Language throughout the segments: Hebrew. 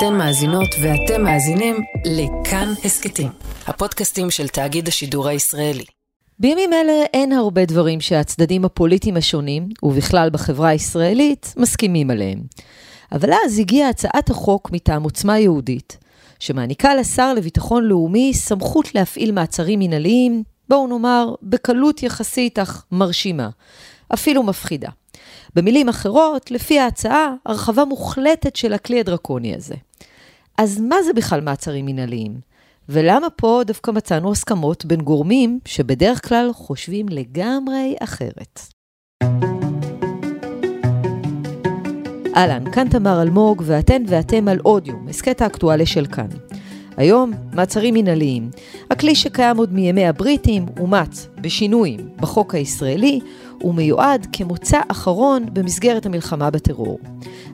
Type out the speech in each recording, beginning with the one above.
אתן מאזינות ואתם מאזינים לכאן הסכתים, הפודקאסטים של תאגיד השידור הישראלי. בימים אלה אין הרבה דברים שהצדדים הפוליטיים השונים, ובכלל בחברה הישראלית, מסכימים עליהם. אבל אז הגיעה הצעת החוק מטעם עוצמה יהודית, שמעניקה לשר לביטחון לאומי סמכות להפעיל מעצרים מינהליים, בואו נאמר, בקלות יחסית אך מרשימה, אפילו מפחידה. במילים אחרות, לפי ההצעה, הרחבה מוחלטת של הכלי הדרקוני הזה. אז מה זה בכלל מעצרים מינהליים? ולמה פה דווקא מצאנו הסכמות בין גורמים שבדרך כלל חושבים לגמרי אחרת? אהלן, כאן תמר אלמוג, ואתן ואתם על אודיום, הסכת האקטואליה של כאן. היום, מעצרים מינהליים. הכלי שקיים עוד מימי הבריטים אומץ בשינויים בחוק הישראלי, ומיועד כמוצא אחרון במסגרת המלחמה בטרור.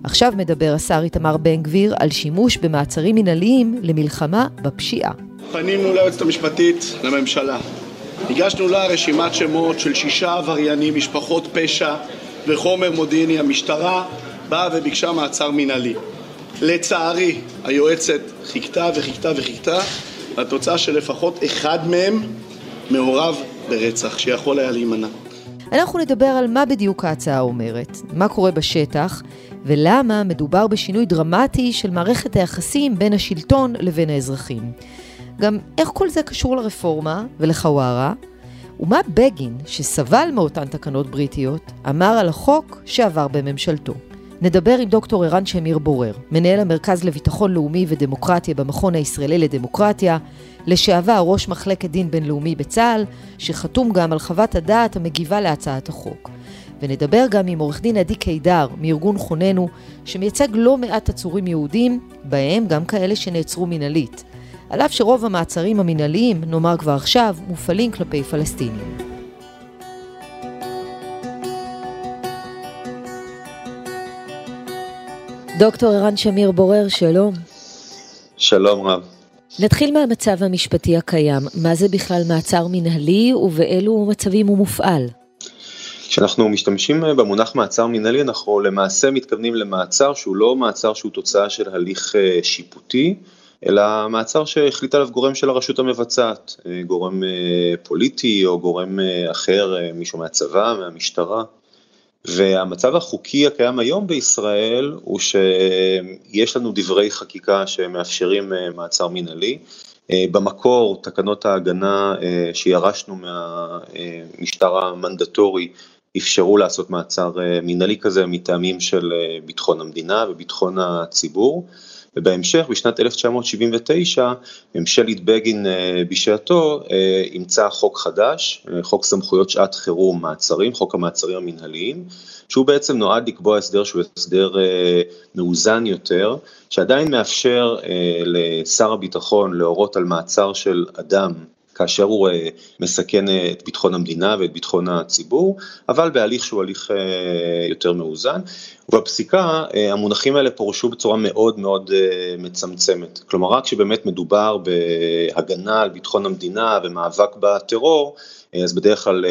עכשיו מדבר השר איתמר בן גביר על שימוש במעצרים מינהליים למלחמה בפשיעה. פנינו ליועצת המשפטית לממשלה. הגשנו לה רשימת שמות של שישה עבריינים, משפחות פשע וחומר מודיעיני. המשטרה באה וביקשה מעצר מינהלי. לצערי, היועצת חיכתה וחיכתה וחיכתה, והתוצאה שלפחות אחד מהם מעורב ברצח, שיכול היה להימנע. אנחנו נדבר על מה בדיוק ההצעה אומרת, מה קורה בשטח, ולמה מדובר בשינוי דרמטי של מערכת היחסים בין השלטון לבין האזרחים. גם איך כל זה קשור לרפורמה ולחווארה, ומה בגין, שסבל מאותן תקנות בריטיות, אמר על החוק שעבר בממשלתו. נדבר עם דוקטור ערן שמיר בורר, מנהל המרכז לביטחון לאומי ודמוקרטיה במכון הישראלי לדמוקרטיה, לשעבר ראש מחלקת דין בינלאומי בצה"ל, שחתום גם על חוות הדעת המגיבה להצעת החוק. ונדבר גם עם עורך דין עדי קידר מארגון חוננו, שמייצג לא מעט עצורים יהודים, בהם גם כאלה שנעצרו מינהלית. על אף שרוב המעצרים המינהליים, נאמר כבר עכשיו, מופעלים כלפי פלסטינים. דוקטור ערן שמיר בורר, שלום. שלום רב. נתחיל מהמצב המשפטי הקיים. מה זה בכלל מעצר מנהלי ובאילו מצבים הוא מופעל? כשאנחנו משתמשים במונח מעצר מנהלי אנחנו למעשה מתכוונים למעצר שהוא לא מעצר שהוא תוצאה של הליך אה, שיפוטי, אלא מעצר שהחליט עליו גורם של הרשות המבצעת, אה, גורם אה, פוליטי או גורם אחר, מישהו מהצבא, מהמשטרה. והמצב החוקי הקיים היום בישראל הוא שיש לנו דברי חקיקה שמאפשרים אה, מעצר מינהלי. אה, במקור תקנות ההגנה אה, שירשנו מהמשטר המנדטורי אפשרו לעשות מעצר מינהלי כזה מטעמים של ביטחון המדינה וביטחון הציבור. ובהמשך בשנת 1979 ממשלת בגין אה, בשעתו אה, אימצה חוק חדש, אה, חוק סמכויות שעת חירום מעצרים, חוק המעצרים המנהליים, שהוא בעצם נועד לקבוע הסדר שהוא הסדר מאוזן יותר, שעדיין מאפשר לשר הביטחון להורות על מעצר של אדם כאשר הוא אה, מסכן אה, את ביטחון המדינה ואת ביטחון הציבור, אבל בהליך שהוא הליך אה, יותר מאוזן. ובפסיקה המונחים האלה פורשו בצורה מאוד מאוד מצמצמת. כלומר, רק כשבאמת מדובר בהגנה על ביטחון המדינה ומאבק בטרור, אז בדרך כלל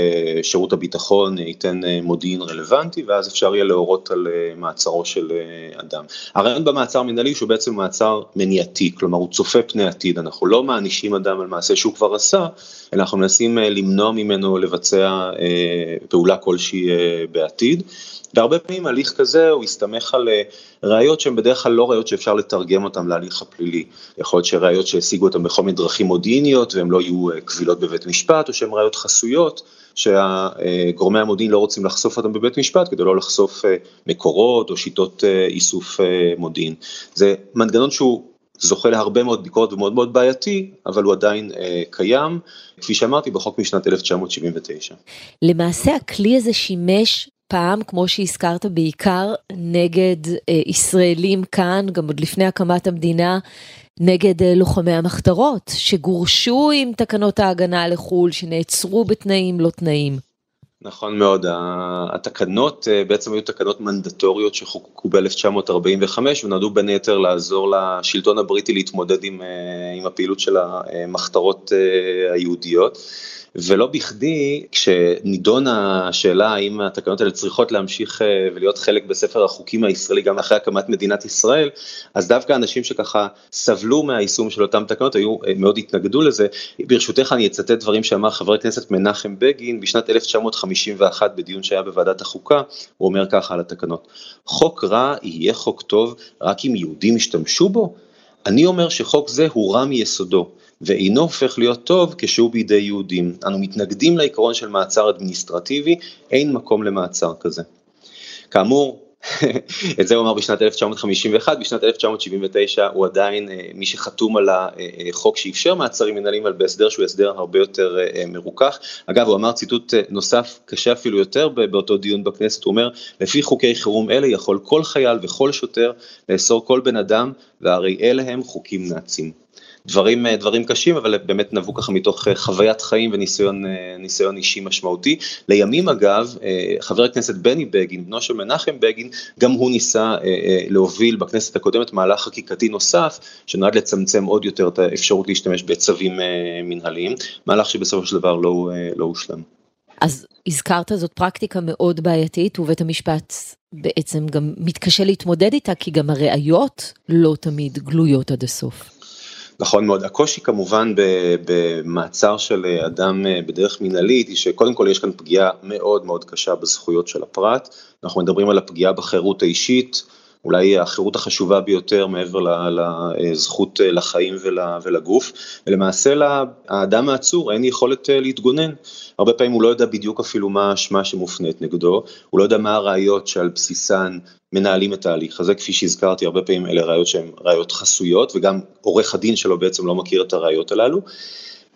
שירות הביטחון ייתן מודיעין רלוונטי ואז אפשר יהיה להורות על מעצרו של אדם. הרעיון במעצר מנהלי שהוא בעצם מעצר מניעתי, כלומר הוא צופה פני עתיד, אנחנו לא מענישים אדם על מעשה שהוא כבר עשה, אלא אנחנו מנסים אה, למנוע ממנו לבצע אה, פעולה כלשהי אה, בעתיד. והרבה פעמים הליך כזה הוא הסתמך על ראיות שהן בדרך כלל לא ראיות שאפשר לתרגם אותן להליך הפלילי. יכול להיות שראיות שהשיגו אותן בכל מיני דרכים מודיעיניות והן לא יהיו קבילות בבית משפט, או שהן ראיות חסויות שגורמי המודיעין לא רוצים לחשוף אותן בבית משפט כדי לא לחשוף מקורות או שיטות איסוף מודיעין. זה מנגנון שהוא זוכה להרבה מאוד ביקורת ומאוד מאוד בעייתי, אבל הוא עדיין אה, קיים, כפי שאמרתי, בחוק משנת 1979. למעשה הכלי הזה שימש פעם, כמו שהזכרת, בעיקר נגד אה, ישראלים כאן, גם עוד לפני הקמת המדינה, נגד אה, לוחמי המחתרות, שגורשו עם תקנות ההגנה לחו"ל, שנעצרו בתנאים לא תנאים. נכון מאוד, התקנות אה, בעצם היו תקנות מנדטוריות שחוקקו ב-1945 ונועדו בין היתר לעזור לשלטון הבריטי להתמודד עם, אה, עם הפעילות של המחתרות אה, היהודיות. ולא בכדי כשנידונה השאלה האם התקנות האלה צריכות להמשיך אה, ולהיות חלק בספר החוקים הישראלי גם אחרי הקמת מדינת ישראל, אז דווקא אנשים שככה סבלו מהיישום של אותם תקנות היו אה, מאוד התנגדו לזה. ברשותך אני אצטט דברים שאמר חבר הכנסת מנחם בגין בשנת 1951 בדיון שהיה בוועדת החוקה, הוא אומר ככה על התקנות, חוק רע יהיה חוק טוב רק אם יהודים ישתמשו בו? אני אומר שחוק זה הוא רע מיסודו. ואינו הופך להיות טוב כשהוא בידי יהודים. אנו מתנגדים לעיקרון של מעצר אדמיניסטרטיבי, אין מקום למעצר כזה. כאמור, את זה הוא אמר בשנת 1951, בשנת 1979 הוא עדיין אה, מי שחתום על החוק שאיפשר מעצרים מנהליים, אבל בהסדר שהוא הסדר הרבה יותר אה, מרוכך. אגב, הוא אמר ציטוט אה, נוסף, קשה אפילו יותר באותו דיון בכנסת, הוא אומר, לפי חוקי חירום אלה יכול כל חייל וכל שוטר לאסור כל בן אדם, והרי אלה הם חוקים נאצים. דברים, אה, דברים קשים, אבל באמת נבעו ככה מתוך אה, חוויית חיים וניסיון אה, אישי משמעותי. לימים אגב, חבר הכנסת בני בגין, בנו של מנחם בגין, גם הוא ניסה להוביל בכנסת הקודמת מהלך חקיקתי נוסף, שנועד לצמצם עוד יותר את האפשרות להשתמש בצווים מנהליים, מהלך שבסופו של דבר לא, לא הושלם. אז הזכרת זאת פרקטיקה מאוד בעייתית, ובית המשפט בעצם גם מתקשה להתמודד איתה, כי גם הראיות לא תמיד גלויות עד הסוף. נכון מאוד, הקושי כמובן במעצר של אדם אה, בדרך מנהלית היא שקודם כל יש כאן פגיעה מאוד מאוד קשה בזכויות של הפרט, אנחנו מדברים על הפגיעה בחירות האישית, אולי החירות החשובה ביותר מעבר לזכות אה, לחיים ולגוף, ולמעשה לאדם העצור אין יכולת אה, להתגונן. הרבה פעמים הוא לא יודע בדיוק אפילו מה האשמה שמופנית נגדו, הוא לא יודע מה הראיות שעל בסיסן מנהלים את ההליך הזה, כפי שהזכרתי, הרבה פעמים אלה ראיות שהן ראיות חסויות, וגם עורך הדין שלו בעצם לא מכיר את הראיות הללו.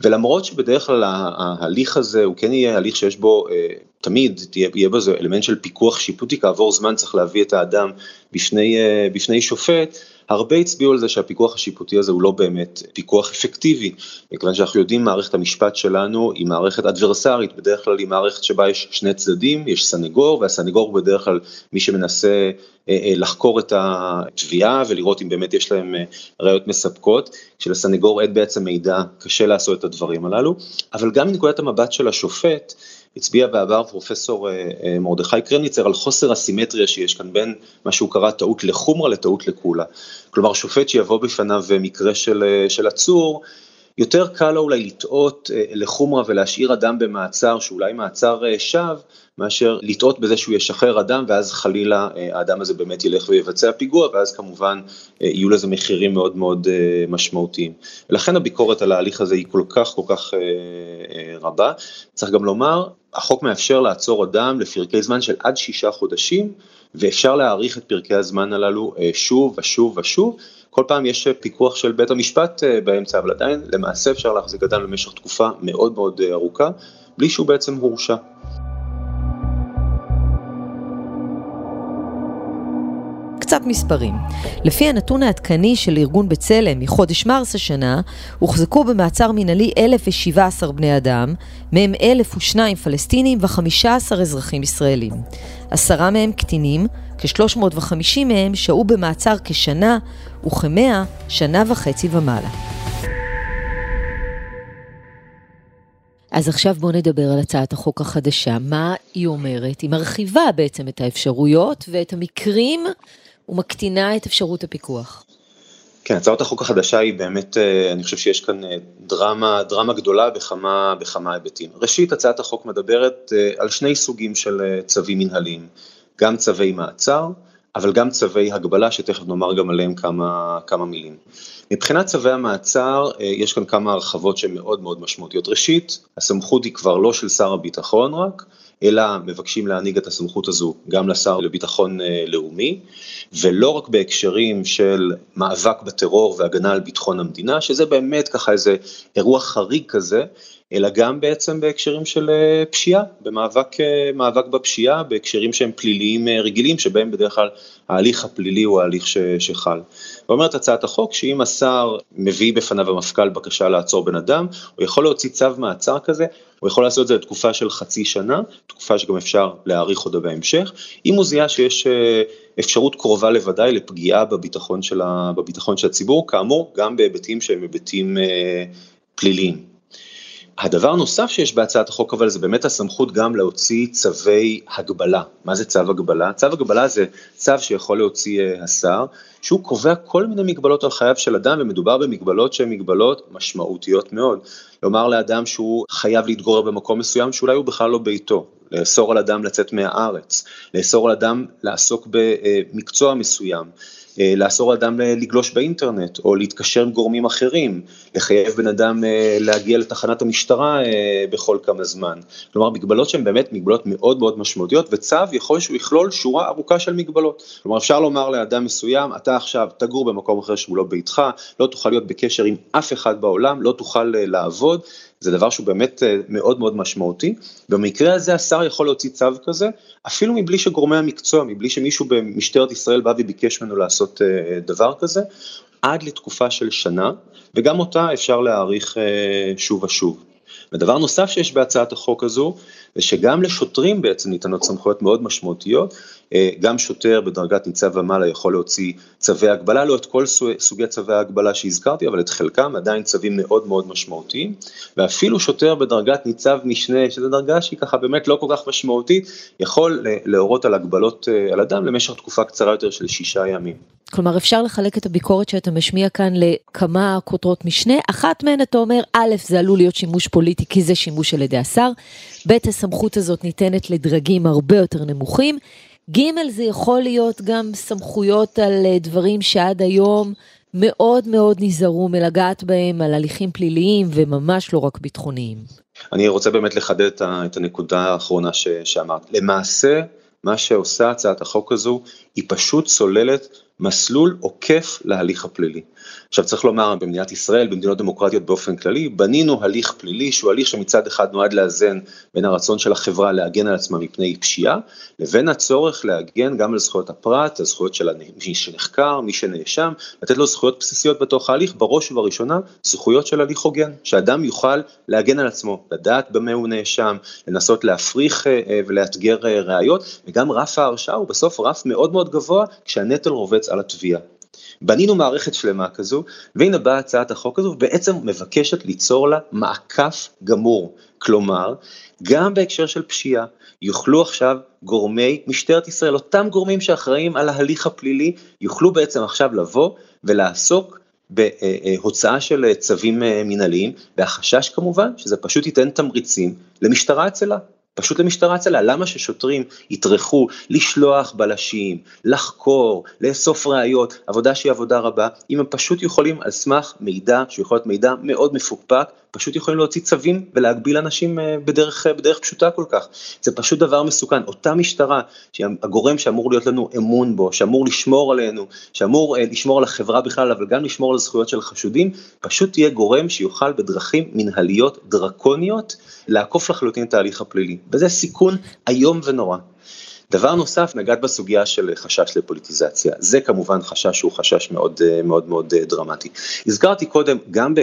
ולמרות שבדרך כלל ההליך הזה הוא כן יהיה הליך שיש בו, אה, תמיד יהיה בזה אלמנט של פיקוח שיפוטי, כעבור זמן צריך להביא את האדם בפני, אה, בפני שופט, הרבה הצביעו על זה שהפיקוח השיפוטי הזה הוא לא באמת פיקוח אפקטיבי, מכיוון שאנחנו יודעים מערכת המשפט שלנו היא מערכת אדברסרית, בדרך כלל היא מערכת שבה יש שני צדדים, יש סנגור, והסנגור הוא בדרך כלל מי שמנסה אה, אה, לחקור את התביעה ולראות אם באמת יש להם ראיות מספקות, כשלסנגור אין בעצם מידע, קשה לעשות את הדברים הללו, אבל גם מנקודת המבט של השופט, הצביע בעבר פרופסור אה, אה, מרדכי קרניצר על חוסר הסימטריה שיש כאן בין מה שהוא קרא טעות לחומרה לטעות לקולה. כלומר שופט שיבוא בפניו מקרה של, אה, של עצור, יותר קל לו אולי לטעות לחומרה ולהשאיר אדם במעצר שאולי מעצר שווא, מאשר לטעות בזה שהוא ישחרר אדם ואז חלילה האדם הזה באמת ילך ויבצע פיגוע ואז כמובן יהיו לזה מחירים מאוד מאוד משמעותיים. ולכן הביקורת על ההליך הזה היא כל כך כל כך רבה. צריך גם לומר, החוק מאפשר לעצור אדם לפרקי זמן של עד שישה חודשים, ואפשר להאריך את פרקי הזמן הללו אה, שוב ושוב ושוב. כל פעם יש פיקוח של בית המשפט אה, באמצע, אבל עדיין למעשה אפשר להחזיק אדם למשך תקופה מאוד מאוד אה, ארוכה, בלי שהוא בעצם הורשע. קצת מספרים. לפי הנתון העדכני של ארגון בצלם מחודש מרס השנה, הוחזקו במעצר מינהלי 1,017 בני אדם, מהם 1,002 פלסטינים ו-15 אזרחים ישראלים. עשרה מהם קטינים, כ-350 מהם שהו במעצר כשנה, וכמאה שנה וחצי ומעלה. אז עכשיו בואו נדבר על הצעת החוק החדשה. מה היא אומרת? היא מרחיבה בעצם את האפשרויות ואת המקרים ומקטינה את אפשרות הפיקוח. כן, הצעת החוק החדשה היא באמת, אה, אני חושב שיש כאן אה, דרמה, דרמה גדולה בכמה, בכמה היבטים. ראשית, הצעת החוק מדברת אה, על שני סוגים של צווים מנהליים, גם צווי מעצר, אבל גם צווי הגבלה, שתכף נאמר גם עליהם כמה, כמה מילים. מבחינת צווי המעצר, יש כאן כמה הרחבות שהן מאוד מאוד משמעותיות. ראשית, הסמכות היא כבר לא של שר הביטחון רק, אלא מבקשים להנהיג את הסמכות הזו גם לשר לביטחון אה, לאומי, ולא רק בהקשרים של מאבק בטרור והגנה על ביטחון המדינה, שזה באמת ככה איזה אירוע חריג כזה, אלא גם בעצם בהקשרים של אה, פשיעה, במאבק אה, בפשיעה, בהקשרים שהם פליליים רגילים, שבהם בדרך כלל ההליך הפלילי הוא ההליך ש, שחל. ואומרת הצעת החוק שאם השר מביא בפניו המפכ"ל בקשה לעצור בן אדם, הוא יכול להוציא צו מעצר כזה הוא יכול לעשות את זה לתקופה של חצי שנה, תקופה שגם אפשר להאריך אותה בהמשך, אם הוא זיהה שיש אה, אפשרות קרובה לוודאי לפגיעה בביטחון של, ה, בביטחון של הציבור, כאמור גם בהיבטים שהם היבטים אה, פליליים. הדבר הנוסף שיש בהצעת החוק אבל זה באמת הסמכות גם להוציא צווי הגבלה. מה זה צו הגבלה? צו הגבלה זה צו שיכול להוציא אה, השר, שהוא קובע כל מיני מגבלות על חייו של אדם ומדובר במגבלות שהן מגבלות משמעותיות מאוד. לומר לאדם שהוא חייב להתגורר במקום מסוים שאולי הוא בכלל לא ביתו, לאסור על אדם לצאת מהארץ, לאסור על אדם לעסוק במקצוע מסוים, לאסור על אדם לגלוש באינטרנט או להתקשר עם גורמים אחרים, לחייב בן אדם אה, להגיע לתחנת המשטרה אה, בכל כמה זמן. כלומר, מגבלות שהן באמת מגבלות מאוד מאוד משמעותיות, וצו יכול שהוא יכלול שורה ארוכה של מגבלות. כלומר, אפשר לומר לאדם מסוים, אתה עכשיו תגור במקום אחר שהוא לא ביתך, לא תוכל להיות בקשר עם אף אחד בעולם, לא תוכל לעבוד. זה דבר שהוא באמת מאוד מאוד משמעותי. במקרה הזה השר יכול להוציא צו כזה, אפילו מבלי שגורמי המקצוע, מבלי שמישהו במשטרת ישראל בא וביקש ממנו לעשות דבר כזה, עד לתקופה של שנה, וגם אותה אפשר להאריך אה, שוב ושוב. ודבר נוסף שיש בהצעת החוק הזו, זה שגם לשוטרים בעצם ניתנות סמכויות מאוד משמעותיות, אה, גם שוטר בדרגת ניצב ומעלה יכול להוציא צווי הגבלה, לא את כל סוגי צווי ההגבלה שהזכרתי, אבל את חלקם עדיין צווים מאוד מאוד משמעותיים, ואפילו שוטר בדרגת ניצב משנה, שזו דרגה שהיא ככה באמת לא כל כך משמעותית, יכול להורות על הגבלות אה, על אדם למשך תקופה קצרה יותר של שישה ימים. כלומר, אפשר לחלק את הביקורת שאתה משמיע כאן לכמה כותרות משנה. אחת מהן אתה אומר, א', זה עלול להיות שימוש פוליטי כי זה שימוש על ידי השר, ב', הסמכות הזאת ניתנת לדרגים הרבה יותר נמוכים, ג', זה יכול להיות גם סמכויות על אה, דברים שעד היום מאוד מאוד נזהרו מלגעת בהם, על הליכים פליליים וממש לא רק ביטחוניים. אני רוצה באמת לחדד את הנקודה האחרונה שאמרת. למעשה, מה שעושה הצעת החוק הזו, היא פשוט סוללת מסלול עוקף להליך הפלילי. עכשיו צריך לומר, במדינת ישראל, במדינות דמוקרטיות באופן כללי, בנינו הליך פלילי שהוא הליך שמצד אחד נועד לאזן בין הרצון של החברה להגן על עצמה מפני פשיעה, לבין הצורך להגן גם על זכויות הפרט, הזכויות של מי שנחקר, מי שנאשם, לתת לו זכויות בסיסיות בתוך ההליך, בראש ובראשונה זכויות של הליך הוגן, שאדם יוכל להגן על עצמו, לדעת במה הוא נאשם, לנסות להפריך אה, אה, ולאתגר אה, ראיות, וגם רף ההרשעה הוא בסוף רף מאוד מאוד גבוה כשהנטל רובץ על התביעה. בנינו מערכת שלמה כזו, והנה באה הצעת החוק הזו, ובעצם מבקשת ליצור לה מעקף גמור. כלומר, גם בהקשר של פשיעה, יוכלו עכשיו גורמי משטרת ישראל, אותם גורמים שאחראים על ההליך הפלילי, יוכלו בעצם עכשיו לבוא ולעסוק בהוצאה של צווים מנהליים, והחשש כמובן שזה פשוט ייתן תמריצים למשטרה אצלה. פשוט למשטרה הצלה, למה ששוטרים יטרחו לשלוח בלשים, לחקור, לאסוף ראיות, עבודה שהיא עבודה רבה, אם הם פשוט יכולים על סמך מידע, שהוא יכול להיות מידע מאוד מפוקפק, פשוט יכולים להוציא צווים ולהגביל אנשים אה, בדרך, אה, בדרך פשוטה כל כך. זה פשוט דבר מסוכן. אותה משטרה, הגורם שאמור להיות לנו אמון בו, שאמור לשמור עלינו, שאמור אה, לשמור על החברה בכלל, אבל גם לשמור על הזכויות של החשודים, פשוט תהיה גורם שיוכל בדרכים מנהליות דרקוניות לעקוף לחלוטין את ההליך הפלילי. וזה סיכון איום ונורא. דבר נוסף, נגעת בסוגיה של חשש לפוליטיזציה, זה כמובן חשש שהוא חשש מאוד אה, מאוד מאוד אה, דרמטי. הזכרתי קודם, גם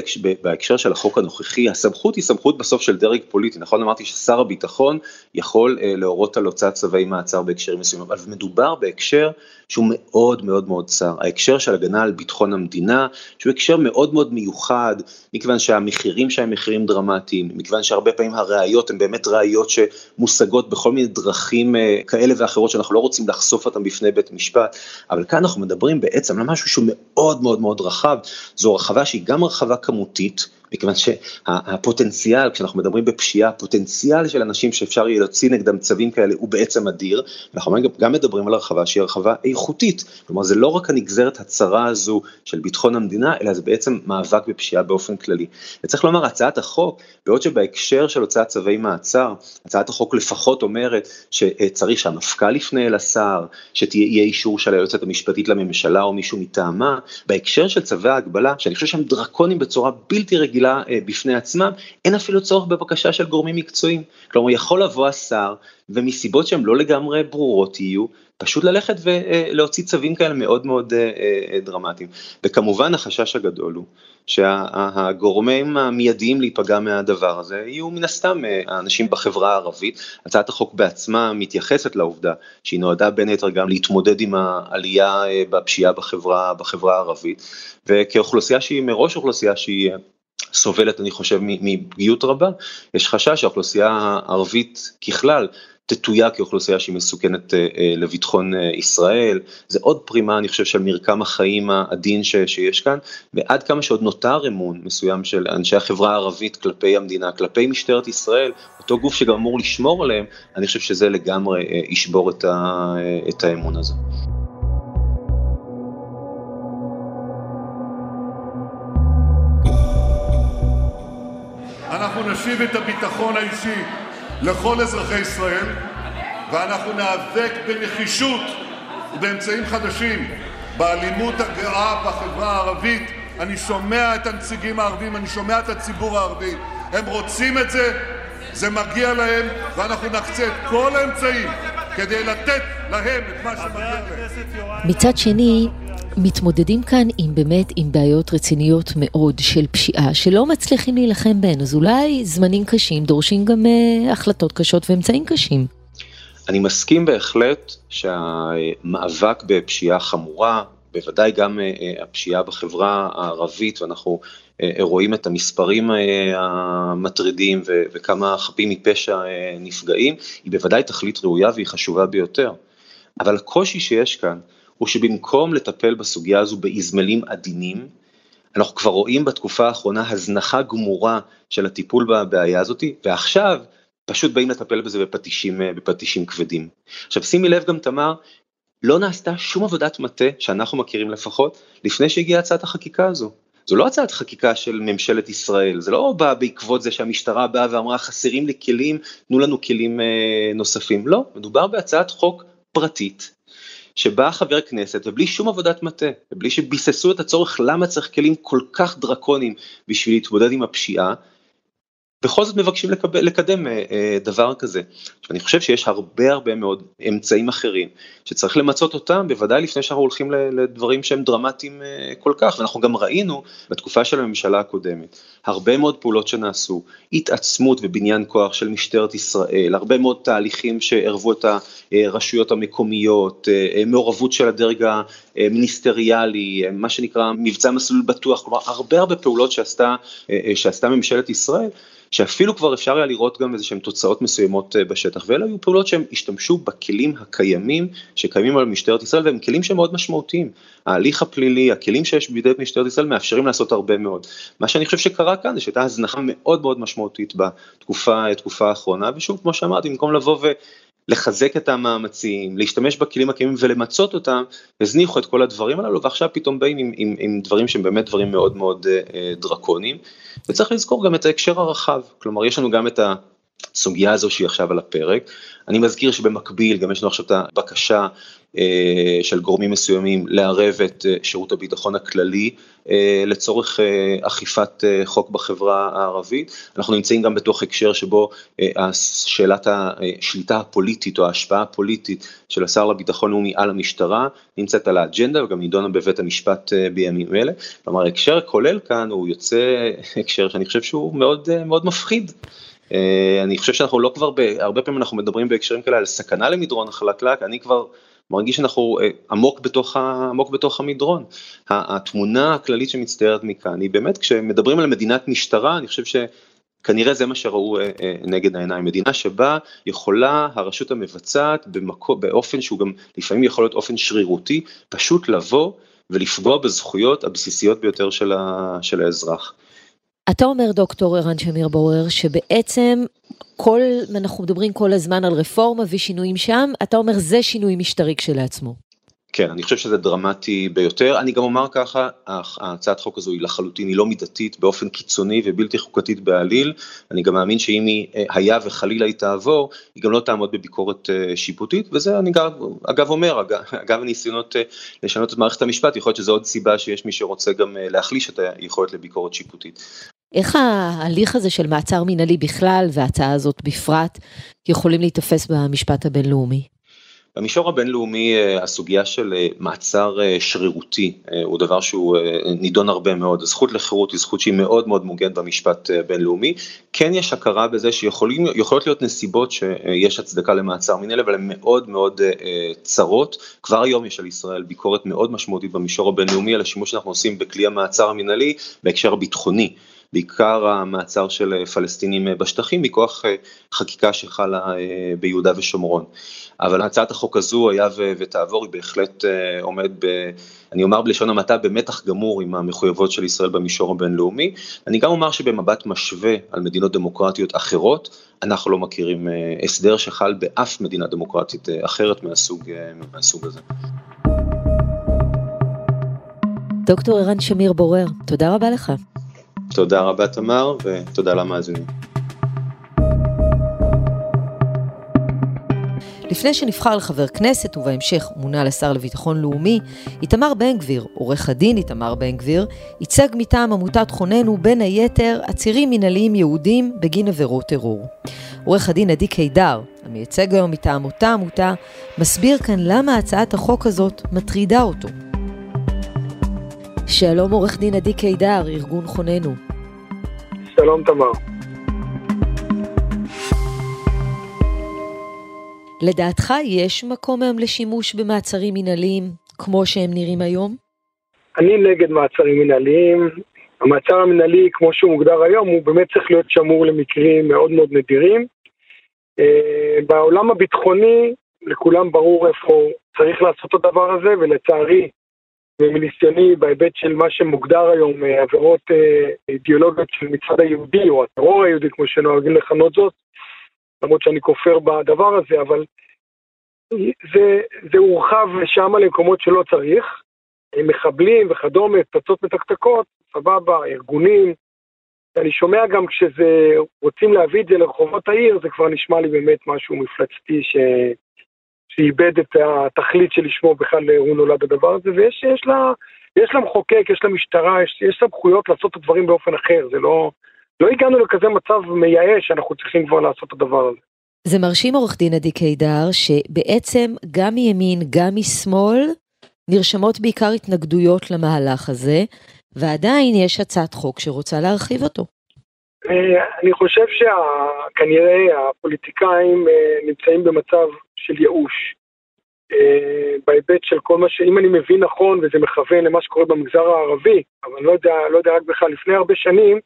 בהקשר של החוק הנוכחי, הסמכות היא סמכות בסוף של דרג פוליטי, נכון אמרתי ששר הביטחון יכול אה, להורות על הוצאת צווי מעצר בהקשרים מסוימים, אבל מדובר בהקשר שהוא מאוד מאוד מאוד צר, ההקשר של הגנה על ביטחון המדינה, שהוא הקשר מאוד מאוד מיוחד, מכיוון שהמחירים שהם מחירים דרמטיים, מכיוון שהרבה פעמים הראיות הן באמת ראיות שמושגות בכל מיני דרכים כאלה ואחרות שאנחנו לא רוצים לחשוף אותן בפני בית משפט, אבל כאן אנחנו מדברים בעצם על משהו שהוא מאוד מאוד מאוד רחב, זו רחבה שהיא גם רחבה כמותית, מכיוון שהפוטנציאל, כשאנחנו מדברים בפשיעה, הפוטנציאל של אנשים שאפשר יהיה להוציא נגדם צווים כאלה הוא בעצם אדיר, ואנחנו גם מדברים על הרחבה שהיא הרחבה איכותית, כלומר זה לא רק הנגזרת הצרה הזו של ביטחון המדינה, אלא זה בעצם מאבק בפשיעה באופן כללי. וצריך לומר, הצעת החוק, בעוד שבהקשר של הוצאת צווי מעצר, הצעת החוק לפחות אומרת שצריך שהמפכ"ל יפנה אל השר, שתהיה אישור של היועצת המשפטית לממשלה או מישהו מטעמה, בהקשר של צווי ההגבלה, שאני חושב שהם דרקונים בצורה בלתי רגילה, רגילה אה, בפני עצמם, אין אפילו צורך בבקשה של גורמים מקצועיים. כלומר, יכול לבוא השר, ומסיבות שהן לא לגמרי ברורות יהיו, פשוט ללכת ולהוציא צווים כאלה מאוד מאוד אה, אה, דרמטיים. וכמובן החשש הגדול הוא שהגורמים המיידיים להיפגע מהדבר הזה יהיו מן הסתם האנשים בחברה הערבית. הצעת החוק בעצמה מתייחסת לעובדה שהיא נועדה בין היתר גם להתמודד עם העלייה בפשיעה בחברה, בחברה הערבית, וכאוכלוסייה שהיא מראש אוכלוסייה שהיא סובלת אני חושב מפגיעות רבה, יש חשש שהאוכלוסייה הערבית ככלל תתויה כאוכלוסייה שהיא מסוכנת אה, אה, לביטחון אה, ישראל, זה עוד פרימה אני חושב של מרקם החיים העדין ש, שיש כאן, ועד כמה שעוד נותר אמון מסוים של אנשי החברה הערבית כלפי המדינה, כלפי משטרת ישראל, אותו גוף שגם אמור לשמור עליהם, אני חושב שזה לגמרי ישבור את, ה, את האמון הזה. נשיב את הביטחון האישי לכל אזרחי ישראל, ואנחנו ניאבק בנחישות ובאמצעים חדשים באלימות הגאה בחברה הערבית. אני שומע את הנציגים הערבים, אני שומע את הציבור הערבי, הם רוצים את זה, זה מגיע להם, ואנחנו נקצה את כל האמצעים כדי לתת להם את מה שמגיע להם. מצד שני, מתמודדים כאן עם באמת עם בעיות רציניות מאוד של פשיעה שלא מצליחים להילחם בהן, אז אולי זמנים קשים דורשים גם uh, החלטות קשות ואמצעים קשים. אני מסכים בהחלט שהמאבק בפשיעה חמורה, בוודאי גם uh, הפשיעה בחברה הערבית, ואנחנו uh, רואים את המספרים המטרידים וכמה חפים מפשע נפגעים, היא בוודאי תכלית ראויה והיא חשובה ביותר. אבל הקושי שיש כאן, הוא שבמקום לטפל בסוגיה הזו באזמלים עדינים, אנחנו כבר רואים בתקופה האחרונה הזנחה גמורה של הטיפול בבעיה הזאת, ועכשיו פשוט באים לטפל בזה בפטישים, בפטישים כבדים. עכשיו שימי לב גם תמר, לא נעשתה שום עבודת מטה, שאנחנו מכירים לפחות, לפני שהגיעה הצעת החקיקה הזו. זו לא הצעת חקיקה של ממשלת ישראל, זה לא בא בעקבות זה שהמשטרה באה ואמרה חסרים לי כלים, תנו לנו כלים אה, נוספים, לא, מדובר בהצעת חוק פרטית שבא חבר כנסת ובלי שום עבודת מטה, ובלי שביססו את הצורך למה צריך כלים כל כך דרקוניים בשביל להתמודד עם הפשיעה, בכל זאת מבקשים לקבל, לקדם אה, אה, דבר כזה. עכשיו, אני חושב שיש הרבה הרבה מאוד אמצעים אחרים שצריך למצות אותם, בוודאי לפני שאנחנו הולכים לדברים שהם דרמטיים אה, כל כך, ואנחנו גם ראינו בתקופה של הממשלה הקודמת, הרבה מאוד פעולות שנעשו, התעצמות ובניין כוח של משטרת ישראל, הרבה מאוד תהליכים שערבו את הרשויות המקומיות, מעורבות של הדרג המיניסטריאלי, מה שנקרא מבצע מסלול בטוח, כלומר הרבה הרבה פעולות שעשתה, שעשתה ממשלת ישראל. שאפילו כבר אפשר היה לראות גם איזה שהן תוצאות מסוימות אה, בשטח, ואלה היו פעולות שהם השתמשו בכלים הקיימים שקיימים על משטרת ישראל והם כלים שהם מאוד משמעותיים. ההליך הפלילי, הכלים שיש בידי משטרת ישראל מאפשרים לעשות הרבה מאוד. מה שאני חושב שקרה כאן זה שהייתה הזנחה מאוד מאוד משמעותית בתקופה האחרונה, ושוב כמו שאמרתי, במקום לבוא ו... לחזק את המאמצים, להשתמש בכלים הקיימים ולמצות אותם, הזניחו את כל הדברים הללו ועכשיו פתאום באים עם, עם, עם דברים שהם באמת דברים מאוד מאוד אה, דרקוניים. וצריך לזכור גם את ההקשר הרחב, כלומר יש לנו גם את הסוגיה הזו שהיא עכשיו על הפרק. אני מזכיר שבמקביל גם יש לנו עכשיו את הבקשה אה, של גורמים מסוימים לערב את אה, שירות הביטחון הכללי אה, לצורך אכיפת חוק בחברה הערבית. אנחנו נמצאים גם בתוך הקשר שבו שאלת השליטה הפוליטית או ההשפעה הפוליטית של השר לביטחון לאומי על המשטרה נמצאת על האג'נדה וגם נידונה בבית המשפט בימים אלה. כלומר ההקשר הכולל כאן הוא יוצא הקשר שאני חושב שהוא מאוד מאוד מפחיד. אני חושב שאנחנו לא כבר, הרבה פעמים אנחנו מדברים בהקשרים כאלה על סכנה למדרון החלקלק, אני כבר מרגיש שאנחנו אה, עמוק בתוך, עמוק בתוך המדרון. התמונה הכללית שמצטיירת מכאן היא באמת כשמדברים על מדינת משטרה אני חושב שכנראה זה מה שראו אה, אה, נגד העיניים, מדינה שבה יכולה הרשות המבצעת במקו, באופן שהוא גם לפעמים יכול להיות אופן שרירותי, פשוט לבוא ולפגוע בזכויות הבסיסיות ביותר של, ה, של האזרח. אתה אומר, דוקטור ערן שמיר בורר, שבעצם כל, אנחנו מדברים כל הזמן על רפורמה ושינויים שם, אתה אומר זה שינוי משטרי כשלעצמו. כן, אני חושב שזה דרמטי ביותר. אני גם אומר ככה, הצעת החוק הזו היא לחלוטין, היא לא מידתית באופן קיצוני ובלתי חוקתית בעליל. אני גם מאמין שאם היא אה, היה וחלילה היא תעבור, היא גם לא תעמוד בביקורת אה, שיפוטית, וזה אני גם, אגב אומר, אגב, הניסיונות אה, לשנות את מערכת המשפט, יכול להיות שזו עוד סיבה שיש מי שרוצה גם להחליש את היכולת לביקורת שיפוטית. איך ההליך הזה של מעצר מינהלי בכלל וההצעה הזאת בפרט יכולים להיתפס במשפט הבינלאומי? במישור הבינלאומי אה, הסוגיה של אה, מעצר אה, שרירותי הוא דבר שהוא נידון הרבה מאוד, הזכות לחירות היא זכות שהיא מאוד מאוד מוגנת במשפט בינלאומי, כן יש הכרה בזה שיכולות להיות נסיבות שיש הצדקה למעצר מנהל אבל הן מאוד מאוד צרות, כבר היום יש על ישראל ביקורת מאוד משמעותית במישור הבינלאומי על השימוש שאנחנו עושים בכלי המעצר המנהלי בהקשר הביטחוני. בעיקר המעצר של פלסטינים בשטחים מכוח חקיקה שחלה ביהודה ושומרון. אבל הצעת החוק הזו היה ותעבור היא בהחלט עומד ב... אני אומר בלשון המעטה במתח גמור עם המחויבות של ישראל במישור הבינלאומי. אני גם אומר שבמבט משווה על מדינות דמוקרטיות אחרות, אנחנו לא מכירים הסדר שחל באף מדינה דמוקרטית אחרת מהסוג, מהסוג הזה. דוקטור ערן שמיר בורר, תודה רבה לך. תודה רבה תמר ותודה למאזינים. לפני שנבחר לחבר כנסת ובהמשך מונה לשר לביטחון לאומי, איתמר בן גביר, עורך הדין איתמר בן גביר, ייצג מטעם עמותת חוננו בין היתר עצירים מנהליים יהודים בגין עבירות טרור. עורך הדין עדי קידר, המייצג היום מטעם אותה עמותה, מסביר כאן למה הצעת החוק הזאת מטרידה אותו. שלום עורך דין עדי קידר, ארגון חוננו. שלום תמר. לדעתך יש מקום היום לשימוש במעצרים מנהליים כמו שהם נראים היום? אני נגד מעצרים מנהליים. המעצר המנהלי, כמו שהוא מוגדר היום, הוא באמת צריך להיות שמור למקרים מאוד מאוד נדירים. אה, בעולם הביטחוני, לכולם ברור איפה צריך לעשות את הדבר הזה, ולצערי, ומניסיוני בהיבט של מה שמוגדר היום אה, עבירות אה, אידיאולוגיות של מצד היהודי, או הטרור היהודי, כמו שנוהגים לכנות זאת, למרות שאני כופר בדבר הזה, אבל זה, זה הורחב לשם למקומות שלא צריך. מחבלים וכדומה, פצצות מתקתקות, סבבה, ארגונים. אני שומע גם כשזה, רוצים להביא את זה לרחובות העיר, זה כבר נשמע לי באמת משהו מפלצתי ש... שאיבד את התכלית שלשמו בכלל הוא נולד הדבר הזה, ויש יש לה, יש לה מחוקק, יש לה משטרה, יש, יש סמכויות לעשות את הדברים באופן אחר, זה לא... לא הגענו לכזה מצב מייאש שאנחנו צריכים כבר לעשות את הדבר הזה. זה מרשים עורך דין עדי קידר, שבעצם גם מימין, גם משמאל, נרשמות בעיקר התנגדויות למהלך הזה, ועדיין יש הצעת חוק שרוצה להרחיב אותו. אה, אני חושב שכנראה הפוליטיקאים אה, נמצאים במצב של ייאוש. אה, בהיבט של כל מה ש... אם אני מבין נכון, וזה מכוון למה שקורה במגזר הערבי, אבל אני לא יודע, לא יודע רק בכלל, לפני הרבה שנים,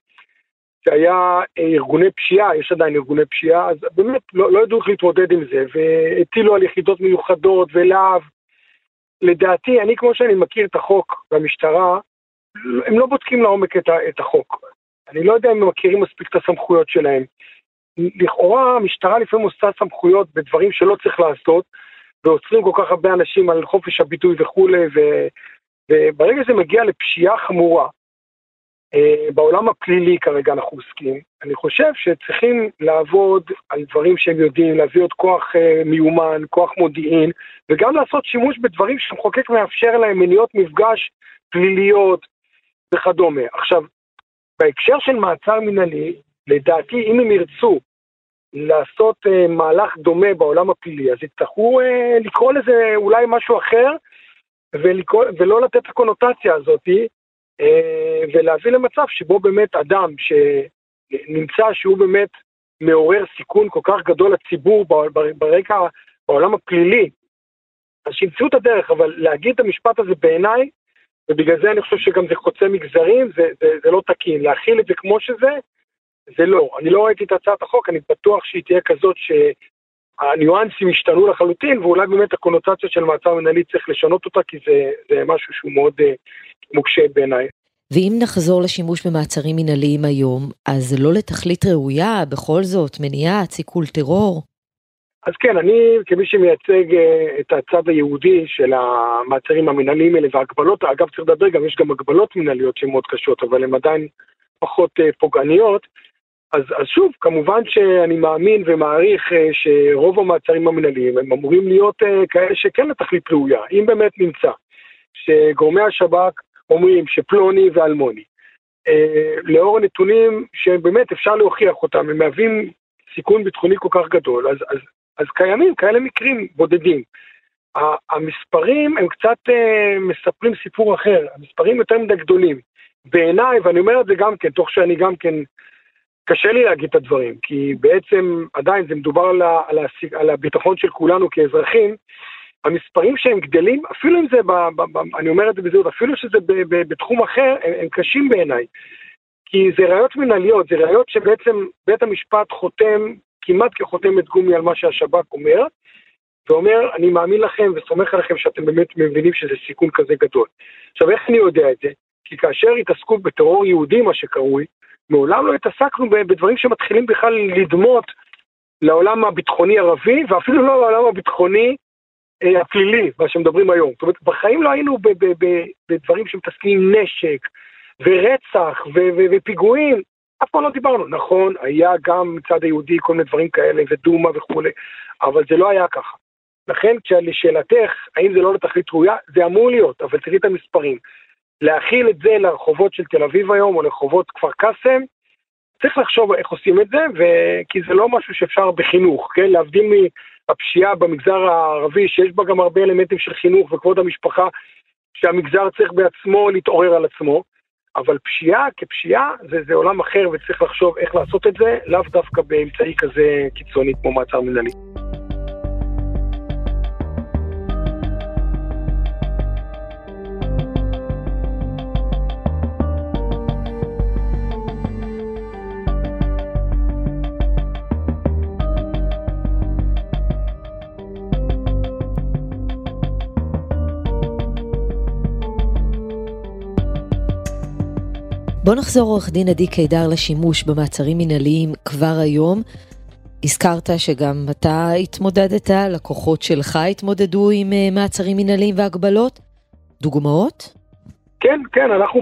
שהיה ארגוני פשיעה, יש עדיין ארגוני פשיעה, אז באמת לא, לא ידעו איך להתמודד עם זה, והטילו על יחידות מיוחדות ולהב. לדעתי, אני כמו שאני מכיר את החוק והמשטרה, הם לא בודקים לעומק את, את החוק. אני לא יודע אם הם מכירים מספיק את הסמכויות שלהם. לכאורה המשטרה לפעמים עושה סמכויות בדברים שלא צריך לעשות, ועוצרים כל כך הרבה אנשים על חופש הביטוי וכולי, ו, וברגע שזה מגיע לפשיעה חמורה, אה, בעולם הפלילי כרגע אנחנו עוסקים, אני חושב שצריכים לעבוד על דברים שהם יודעים, להביא עוד כוח uh, מיומן, כוח מודיעין, וגם לעשות שימוש בדברים שהמחוקק מאפשר להם, מניעות מפגש פליליות וכדומה. עכשיו, בהקשר של מעצר מנהלי, לדעתי, אם הם ירצו לעשות uh, מהלך דומה בעולם הפלילי, אז יצטרכו uh, לקרוא לזה אולי משהו אחר, ולקרוא, ולא לתת את הקונוטציה הזאתי, אה, ולהביא למצב שבו באמת אדם שנמצא שהוא באמת מעורר סיכון כל כך גדול לציבור ברקע, בעולם הפלילי, אז שימצאו את הדרך, אבל להגיד את המשפט הזה בעיניי, ובגלל זה אני חושב שגם זה חוצה מגזרים, זה, זה, זה לא תקין. להכיל את זה כמו שזה, זה לא. אני לא ראיתי את הצעת החוק, אני בטוח שהיא תהיה כזאת שהניואנסים ישתנו לחלוטין, ואולי באמת הקונוטציה של מעצר מנהלי צריך לשנות אותה, כי זה, זה משהו שהוא מאוד uh, מוקשה בעיניי. ואם נחזור לשימוש במעצרים מנהליים היום, אז זה לא לתכלית ראויה, בכל זאת, מניעת, סיכול טרור? אז כן, אני כמי שמייצג אה, את הצד היהודי של המעצרים המנהליים האלה והגבלות, אגב צריך לדבר, גם יש גם הגבלות מנהליות שהן מאוד קשות, אבל הן עדיין פחות אה, פוגעניות. אז, אז שוב, כמובן שאני מאמין ומעריך אה, שרוב המעצרים המנהליים הם אמורים להיות כאלה שכן לתכלית ראויה, אם באמת נמצא שגורמי השב"כ אומרים שפלוני ואלמוני, אה, לאור הנתונים שבאמת אפשר להוכיח אותם, הם מהווים סיכון ביטחוני כל כך גדול, אז, אז, אז קיימים כאלה מקרים בודדים. המספרים הם קצת אה, מספרים סיפור אחר, המספרים יותר מדי גדולים. בעיניי, ואני אומר את זה גם כן, תוך שאני גם כן, קשה לי להגיד את הדברים, כי בעצם עדיין זה מדובר על, על, על הביטחון של כולנו כאזרחים, המספרים שהם גדלים, אפילו אם זה, ב, ב, ב, אני אומר את זה בזהות, אפילו שזה ב, ב, בתחום אחר, הם, הם קשים בעיניי. כי זה ראיות מנהליות, זה ראיות שבעצם בית המשפט חותם כמעט כחותמת גומי על מה שהשב"כ אומר, ואומר, אני מאמין לכם וסומך עליכם שאתם באמת מבינים שזה סיכון כזה גדול. עכשיו, איך אני יודע את זה? כי כאשר התעסקו בטרור יהודי, מה שקרוי, מעולם לא התעסקנו בדברים שמתחילים בכלל לדמות לעולם הביטחוני ערבי, ואפילו לא לעולם הביטחוני אה, הפלילי, מה שמדברים היום. זאת אומרת, בחיים לא היינו בדברים שמתעסקים עם נשק, ורצח, ופיגועים, אף פעם לא דיברנו. נכון, היה גם מצד היהודי כל מיני דברים כאלה, ודומא וכולי, אבל זה לא היה ככה. לכן, לשאלתך, האם זה לא לתכלית ראויה, זה אמור להיות, אבל תראי את המספרים. להכיל את זה לרחובות של תל אביב היום, או לרחובות כפר קאסם, צריך לחשוב איך עושים את זה, ו... כי זה לא משהו שאפשר בחינוך, כן? להבדיל מהפשיעה במגזר הערבי, שיש בה גם הרבה אלמנטים של חינוך וכבוד המשפחה, שהמגזר צריך בעצמו להתעורר על עצמו, אבל פשיעה כפשיעה זה, זה עולם אחר וצריך לחשוב איך לעשות את זה, לאו דווקא באמצעי כזה קיצוני כמו מעצר מנהלי. בוא נחזור עורך דין עדי קידר לשימוש במעצרים מנהליים כבר היום. הזכרת שגם אתה התמודדת, לקוחות שלך התמודדו עם אה, מעצרים מנהליים והגבלות. דוגמאות? כן, כן, אנחנו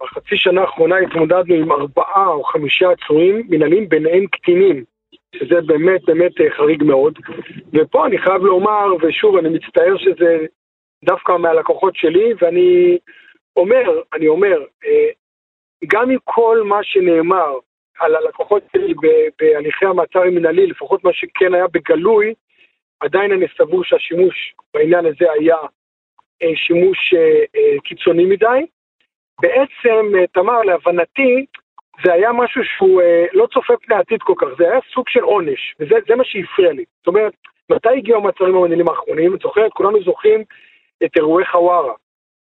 בחצי שנה האחרונה התמודדנו עם ארבעה או חמישה עצורים מנהליים, ביניהם קטינים, שזה באמת באמת אה, חריג מאוד. ופה אני חייב לומר, ושוב, אני מצטער שזה דווקא מהלקוחות שלי, ואני אומר, אני אומר, אה, גם עם כל מה שנאמר על הלקוחות שלי בהליכי המעצר המנהלי, לפחות מה שכן היה בגלוי, עדיין אני סבור שהשימוש בעניין הזה היה אה, שימוש אה, אה, קיצוני מדי. בעצם, תמר, להבנתי, זה היה משהו שהוא לא צופה פני עתיד כל כך, זה היה סוג של עונש, וזה מה שהפריע לי. זאת אומרת, מתי הגיעו המעצרים המנהלים האחרונים? את זוכרת, כולנו זוכרים את אירועי חווארה.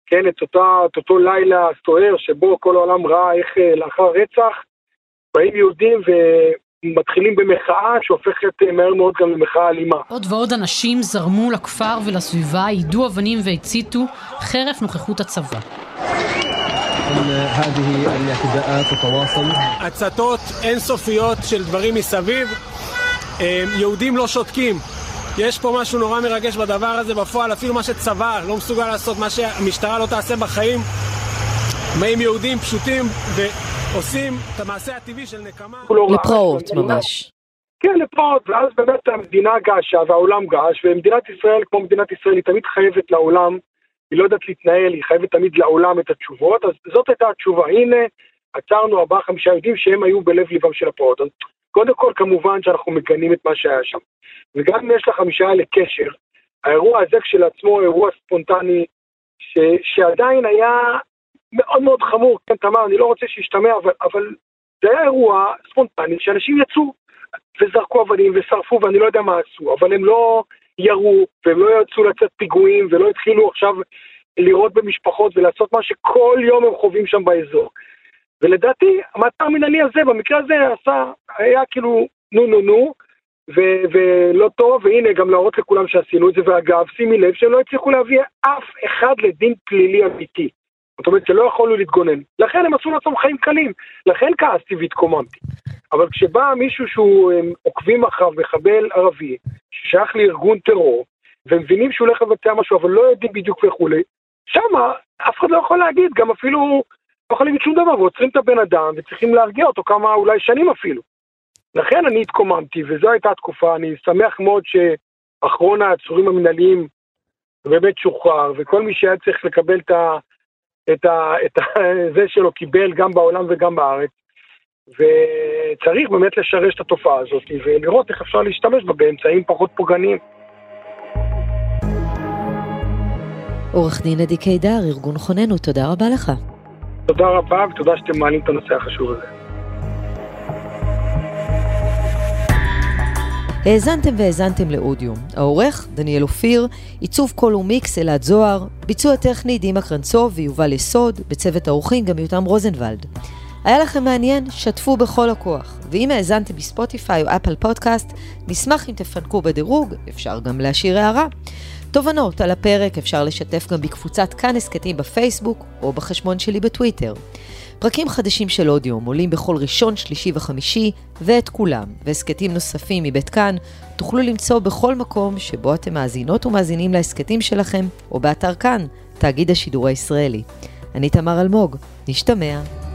כן, את, אותה, את אותו לילה סוער שבו כל העולם ראה איך אה, לאחר רצח באים יהודים ומתחילים במחאה שהופכת אה, מהר מאוד גם למחאה אלימה. עוד ועוד אנשים זרמו לכפר ולסביבה, יידו אבנים והציתו, חרף נוכחות הצבא. הצתות אינסופיות של דברים מסביב, אה, יהודים לא שותקים. יש פה משהו נורא מרגש בדבר הזה בפועל, אפילו מה שצבא לא מסוגל לעשות, מה שהמשטרה לא תעשה בחיים. באים יהודים פשוטים ועושים את המעשה הטבעי של נקמה. לפרעות ממש. כן, לפרעות, ואז באמת המדינה געשה והעולם געש, ומדינת ישראל, כמו מדינת ישראל, היא תמיד חייבת לעולם, היא לא יודעת להתנהל, היא חייבת תמיד לעולם את התשובות, אז זאת הייתה התשובה. הנה, עצרנו ארבעה חמישה יהודים שהם היו בלב ליבם של הפרעות. אז קודם כל, כמובן שאנחנו מגנים את מה שהיה שם. וגם אם יש לחמישה האלה קשר, האירוע הזה כשלעצמו הוא אירוע ספונטני, ש, שעדיין היה מאוד מאוד חמור, כן, תמר, אני לא רוצה שישתמע, אבל, אבל זה היה אירוע ספונטני שאנשים יצאו וזרקו אבנים ושרפו ואני לא יודע מה עשו, אבל הם לא ירו והם לא יצאו לצאת פיגועים ולא התחילו עכשיו לירות במשפחות ולעשות מה שכל יום הם חווים שם באזור. ולדעתי, המעצר המנהלי הזה, במקרה הזה, עשה, היה כאילו נו נו נו, ו- ולא טוב, והנה גם להראות לכולם שעשינו את זה, ואגב, שימי לב שהם לא הצליחו להביא אף אחד לדין פלילי אמיתי. זאת אומרת שלא יכולנו להתגונן. לכן הם עשו לעצמם חיים קלים, לכן כעסתי והתקוממתי. אבל כשבא מישהו שהוא עוקבים אחריו, מחבל ערבי, ששייך לארגון טרור, ומבינים שהוא הולך לבצע משהו, אבל לא יודעים בדיוק וכולי, שמה אף אחד לא יכול להגיד, גם אפילו לא יכול להגיד שום דבר, ועוצרים את הבן אדם, וצריכים להרגיע אותו כמה, אולי שנים אפילו. לכן אני התקוממתי, וזו הייתה התקופה, אני שמח מאוד שאחרון העצורים המנהליים באמת שוחרר, וכל מי שהיה צריך לקבל את, ה, את, ה, את ה, זה שלו קיבל גם בעולם וגם בארץ. וצריך באמת לשרש את התופעה הזאת ולראות איך אפשר להשתמש בה באמצעים פחות פוגעניים. עורך דין עדי קידר, ארגון חוננו, תודה רבה לך. תודה רבה ותודה שאתם מעלים את הנושא החשוב הזה. האזנתם והאזנתם לאודיום. העורך, דניאל אופיר, עיצוב קול ומיקס, אלעד זוהר, ביצוע טכני, דימה קרנצוב ויובל יסוד, בצוות האורחים גם יותם רוזנבלד. היה לכם מעניין? שתפו בכל הכוח. ואם האזנתם בספוטיפיי או אפל פודקאסט, נשמח אם תפנקו בדירוג, אפשר גם להשאיר הערה. תובנות על הפרק אפשר לשתף גם בקבוצת כאן הסכתים בפייסבוק או בחשבון שלי בטוויטר. פרקים חדשים של אודיום עולים בכל ראשון, שלישי וחמישי, ואת כולם, והסכתים נוספים מבית כאן, תוכלו למצוא בכל מקום שבו אתם מאזינות ומאזינים להסכתים שלכם, או באתר כאן, תאגיד השידור הישראלי. אני תמר אלמוג, נשתמע.